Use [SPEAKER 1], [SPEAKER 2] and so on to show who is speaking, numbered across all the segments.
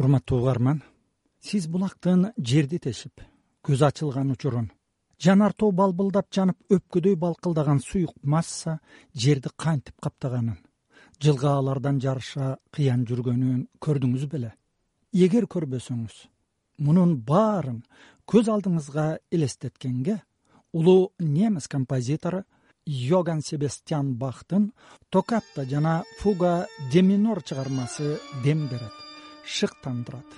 [SPEAKER 1] урматтуу угарман сиз булактын жерди тешип көз ачылган учурун жанар тоо балбылдап жанып өпкөдөй балкылдаган суюк масса жерди кантип каптаганын жылгаалардан жарыша кыян жүргөнүн көрдүңүз беле. Эгер көрбөсөңүз мунун баарын көз алдыңызга элестеткенге улуу немис композитору йоган себестьян бахтын токатта жана фуга де минор чыгармасы дем берет шыктандырат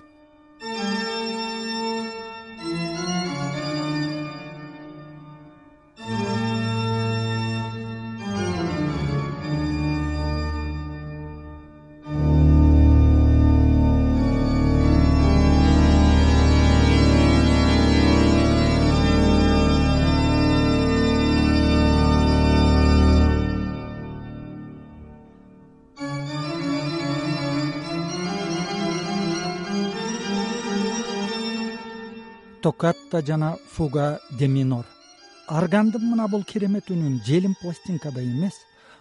[SPEAKER 1] токатта жана фуга де минор аргандын мына бул керемет үнүн желим пластинкада эмес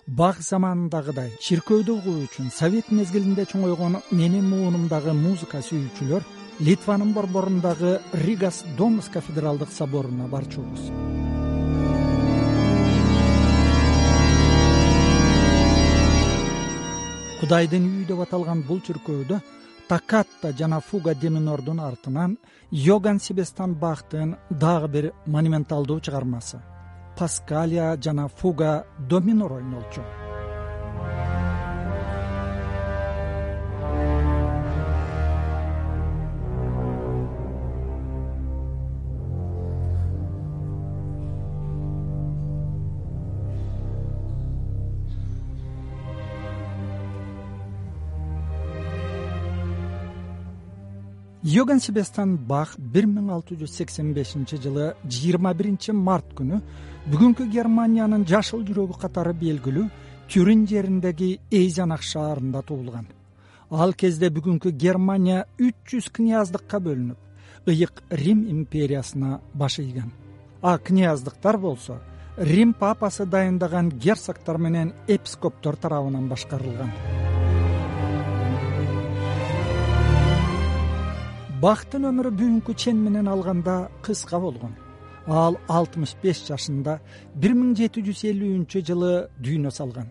[SPEAKER 1] бах заманындагыдай чиркөөдө угуу үчүн совет мезгилинде чоңойгон менин муунумдагы музыка сүйүүчүлөр литванын борборундагы ригас домус кафедралдык соборуна барчубуз. Кудайдын үйү деп аталган бул чиркөөдө такатта жана фуга де минордун артынан йоган себестан бахтын дагы бир монументалдуу чыгармасы. Паскалия жана фуга до минор ойнолчу йоган себестан бах бир миң алты жүз сексен бешинчи жылы жыйырма биринчи март күнү бүгүнкү германиянын жашыл жүрөгү катары белгилүү тюрин жериндеги эйзанах шаарында туулган. Ал кезде бүгүнкү германия үч жүз князьдыкка бөлүнүп ыйык рим империясына баш ийген а князьдыктар болсо рим папасы дайындаган герцогтор менен эпископтор тарабынан башкарылган бахтын өмүрү бүгүнкү чен менен алганда кыска болгон. Ал алтымыш беш жашында бир миң жети жүз элүүнчү жылы дүйнө салган.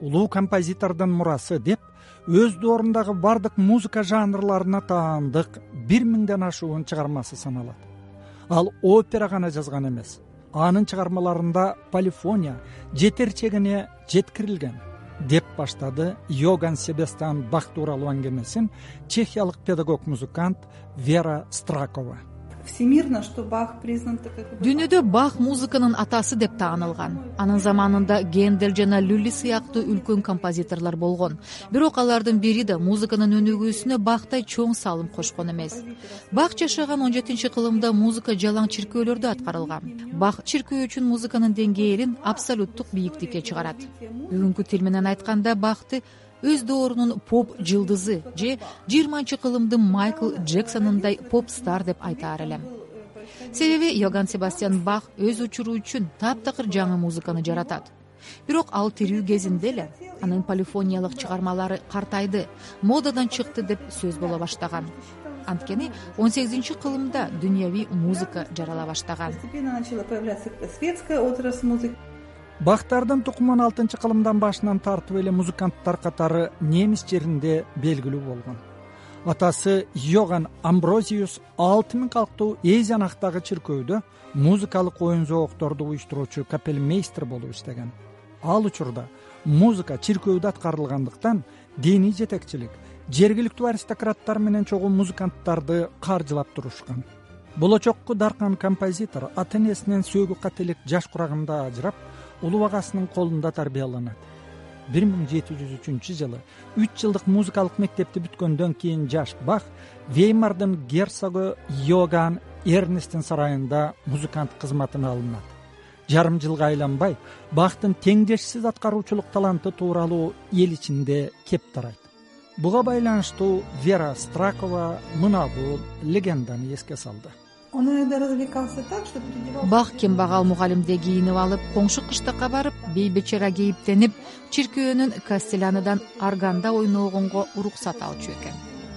[SPEAKER 1] Улуу композитордун мурасы деп өз доорундагы баардык музыка жанрларына таандык бир миңден ашуун чыгармасы саналат. Ал опера гана жазган эмес анын чыгармаларында полифония жетерчегине жеткирилген деп баштады йоган себестан бах тууралуу аңгемесин чехиялык педагог музыкант вера стракова
[SPEAKER 2] всемирно что бах признан
[SPEAKER 3] дүйнөдө бах музыканын атасы деп таанылган. Анын заманында гендель жана люли сыяктуу үлкөн композиторлор болгон. Бирок алардын бири да музыканын өнүгүүсүнө бахтай чоң салым кошкон эмес. Бах жашаган он жетинчи кылымда музыка жалаң чиркөөлөрдө аткарылган. Бах чиркөө үчүн музыканын деңгээлин абсолюттук бийиктикке чыгарат. Бүгүнкү тил менен айтканда бахты өз доорунун поп жылдызы же жыйырманчы кылымдын майкл джексонундай поп стар деп айтаар элем. Себеби йоган себастьян бах өз учуру үчүн таптакыр жаңы музыканы жаратат. Бирок ал тирүү кезинде эле анын полифониялык чыгармалары картайды модадан чыкты деп сөз боло баштаган. Анткени он сегизинчи кылымда дүйнөвүй музыка жарала баштаган.
[SPEAKER 2] Постепенно начала появляться светская отрасль музыки
[SPEAKER 1] бахтардын тукумун алтынчы кылымдан башынан тартып эле музыканттар катары немис жеринде белгилүү болгон. Атасы йоган амброзиус алты миң калктуу эйзянахтагы чиркөөдө музыкалык оюн зоокторду уюштуруучу капелмейстер болуп иштеген. Ал учурда музыка чиркөөдө аткарылгандыктан диний жетекчилик жергиликтүү аристократтар менен чогуу музыканттарды каржылап турушкан. Болочокку даркан композитор ата энесинен сөөгү кателик жаш курагында ажырап улуу агасынын колунда тарбияланат. Бир миң жети жүз үчүнчү жылы үч жылдык музыкалык мектепти бүткөндөн кийин жаш бах веймардын герцогу йоган эрнесттин сарайында музыкант кызматына алынат. Жарым жылга айланбай бахтын теңдешсиз аткаруучулук таланты тууралуу эл ичинде кеп тарайт. Буга байланыштуу вера стракова мына бул легенданы эске салды
[SPEAKER 2] он иногда развлекался так что переодевался
[SPEAKER 3] бах кембагал мугалимдей кийинип алып коңшу кыштакка барып бейбечара кейиптенип чиркөөнүн кастеляныдан арганда ойногонго уруксат алчу экен.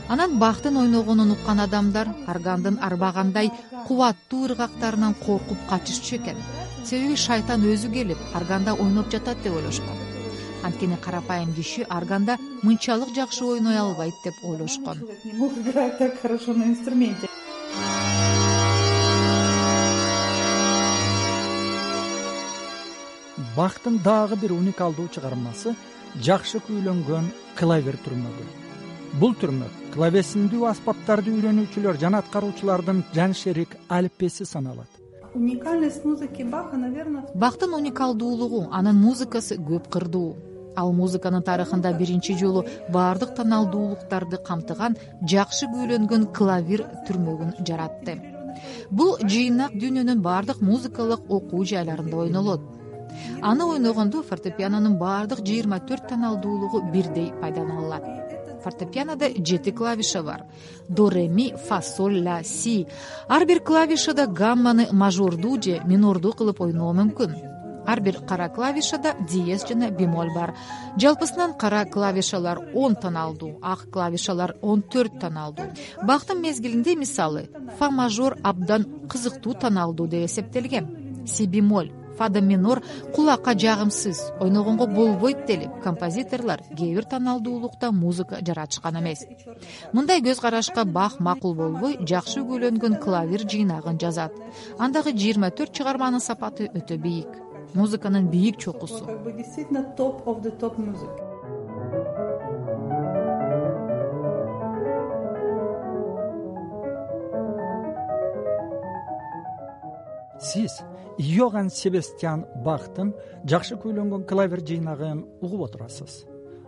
[SPEAKER 3] Анан бахтын ойногонун уккан адамдар аргандын арбагандай кубаттуу ыргактарынан коркуп качышчу экен. Себеби шайтан өзү келип арганда ойноп жатат деп ойлошкон. Анткени карапайым киши арганда мынчалык жакшы ойной албайт деп ойлошкон.
[SPEAKER 2] Мог играть так хорошо на инструменте
[SPEAKER 1] бахтын дагы бир уникалдуу чыгармасы жакшы күүлөнгөн клавир түрмөгү. Бул түрмөк клавесиндүү аспаптарды үйрөнүүчүлөр жана аткаруучулардын жаншерик алиппеси саналат.
[SPEAKER 2] Уникальность музыки баха наверное
[SPEAKER 3] бахтын уникалдуулугу анын музыкасы көп кырдуу. Ал музыканын тарыхында биринчи жолу баардык таналдуулуктарды камтыган жакшы күүлөнгөн клавир түрмөгүн жаратты. Бул жыйнак дүйнөнүн баардык музыкалык окуу жайларында ойнолот аны ойногондо фортепианонун баардык жыйырма төрт таналдуулугу бирдей пайдаланылат. Фортепианода жети клавиша бар. До ре ми фа соль ля си. Ар бир клавишада гамманы мажордуу же минордуу кылып ойноо мүмкүн. Ар бир кара клавишада диез жана бемоль бар. Жалпысынан кара клавишалар он таналдуу ак клавишалар он төрт таналдуу бахтын мезгилинде мисалы фа мажор абдан кызыктуу таналдуу деп эсептелген. Си бемоль фада минор кулакка жагымсыз. Ойногонго болбойт делип композиторлор кээ бир таналдуулукта музыка жаратышкан эмес. Мындай көз карашка бах макул болбой жакшы күүлөнгөн клавир жыйнагын жазат. Андагы жыйырма төрт чыгарманын сапаты өтө бийик. Музыканын бийик чокусу.
[SPEAKER 2] Как бы действительно топ of the топ музыка
[SPEAKER 1] сиз йоган себестьян бахтын жакшы күүлөнгөн клавир жыйнагын угуп отурасыз.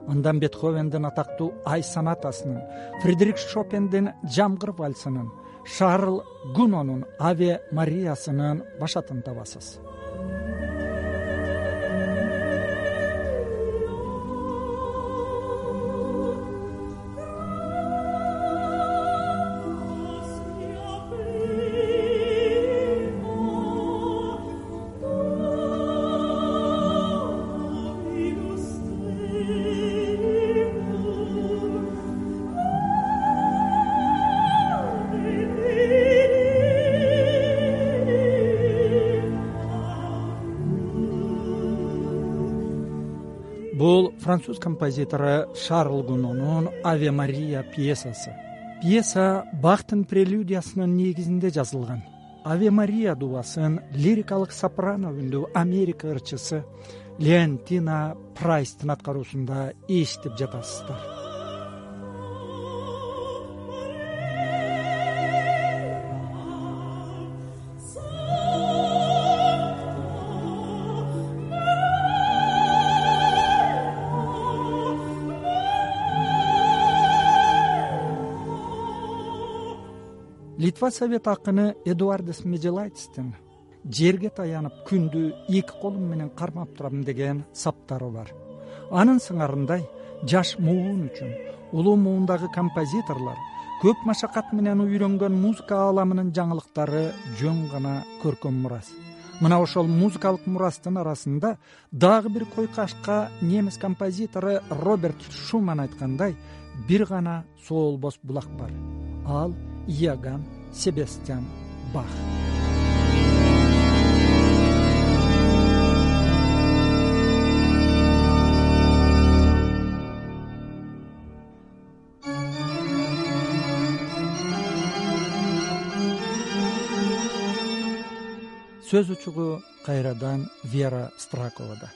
[SPEAKER 1] Андан бетховендин атактуу ай сонатасынын фредерик шопендин жамгыр вальсынын шарл гунонун аве мариясынын башатын табасыз француз композитору шарл гунонун аве мария пьесасы. Пьеса бахтын прелюдиясынын негизинде жазылган. Аве мария дубасын лирикалык сопрано үндүү америка ырчысы леонтина прайстын аткаруусунда эшитип жатасыздар литва совет акыны эдуардес меджелайтистин жерге таянып күндү эки колум менен кармап турам деген саптары бар. Анын сыңарындай жаш муун үчүн улуу муундагы композиторлор көп машакат менен үйрөнгөн музыка ааламынын жаңылыктары жөн гана көркөм мурас. Мына ошол музыкалык мурастын арасында дагы бир койкашка немис композитору роберт шуман айткандай бир гана соолбос булак бар. Ал иоган себестьян бах. Сөз учугу кайрадан вера страковада.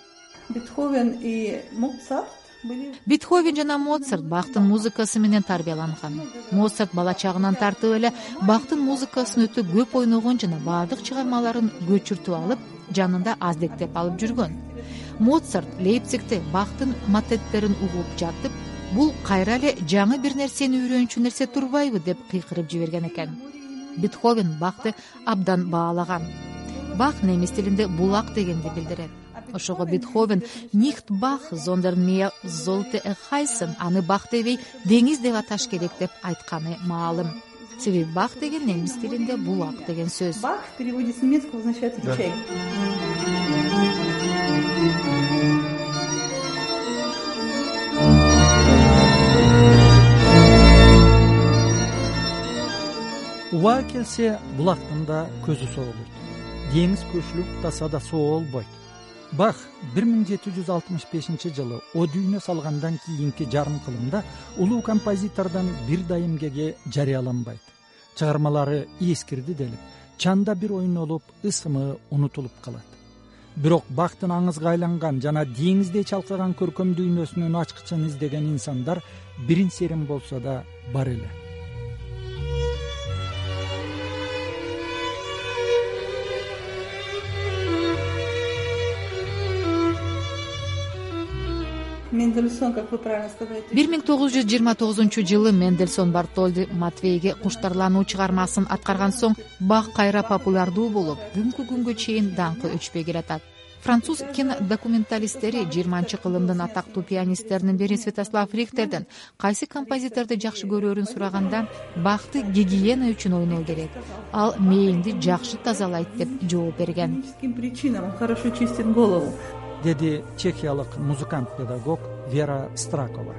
[SPEAKER 2] Бетховен и моцарт
[SPEAKER 3] бетховен жана моцарт бахтын музыкасы менен тарбияланган. Моцарт бала чагынан тартып эле бахтын музыкасын өтө көп ойногон жана баардык чыгармаларын көчүртүп алып жанында аздектеп алып жүргөн. Моцарт лейпцигте бахтын матеттерин угуп жатып бул кайра эле жаңы бир нерсени үйрөнчү нерсе турбайбы деп кыйкырып жиберген экен. Бетховен бахты абдан баалаган. Бах немис тилинде булак дегенди билдирет ошого бетховен нихт бах зондер мея золте хайсен аны бах дебей деңиз деп аташ керек деп айтканы маалым. Себеби бах деген немис тилинде булак деген сөз.
[SPEAKER 2] Бах в переводе с немецкого означает ручей
[SPEAKER 1] убаа келсе булактын да көзү соолойт деңиз көчүлүп атаса да соолбойт бах бир миң жети жүз алтымыш бешинчи жылы о дүйнө салгандан кийинки жарым кылымда улуу композитордон бир дайымкеге жарыяланбайт. Чыгармалары эскирди делип чанда бир ойнолуп ысымы унутулуп калат. Бирок бахтын аңызга айланган жана деңиздей чалкыган көркөм дүйнөсүнүн ачкычын издеген инсандар бирин серин болсо да бар эле
[SPEAKER 2] мендельсон как вы правильно сказали
[SPEAKER 3] бир миң тогуз жүз жыйырма тогузунчу жылы мендельсон бартольди матвейге куштарлануу чыгармасын аткарган соң бах кайра популярдуу болуп бүгүнкү күнгө чейин даңкы өчпөй келатат. Француз кинодокументалисттери жыйырманчы кылымдын атактуу пианисттеринин бири святослав рихтерден кайсы композиторду жакшы көрөрүн сураганда бахты гигиена үчүн ойноо керек. Ал мээңди жакшы тазалайт деп жооп берген.
[SPEAKER 2] Причинам хорошо чистит голову
[SPEAKER 1] деди чехиялык музыкант педагог вера стракова.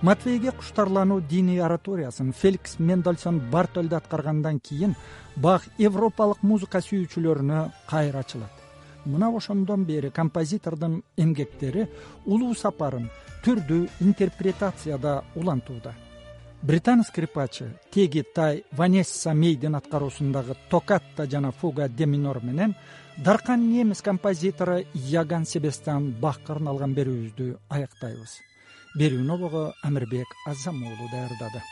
[SPEAKER 1] Матвейге куштарлануу диний ораториясын феликс мендельсон бартольд аткаргандан кийин бах европалык музыка сүйүүчүлөрүнө кайра ачылат. Мына ошондон бери композитордун эмгектери улуу сапарын түрдүү интерпретацияда улантууда британ скрипачы теги тай ванесса мейдин аткаруусундагы токатта жана фуга де минор менен даркан немис композитору яган себестан бахка арналган берүүбүздү аяктайбыз. Берүүнү обого амирбек азам уулу даярдады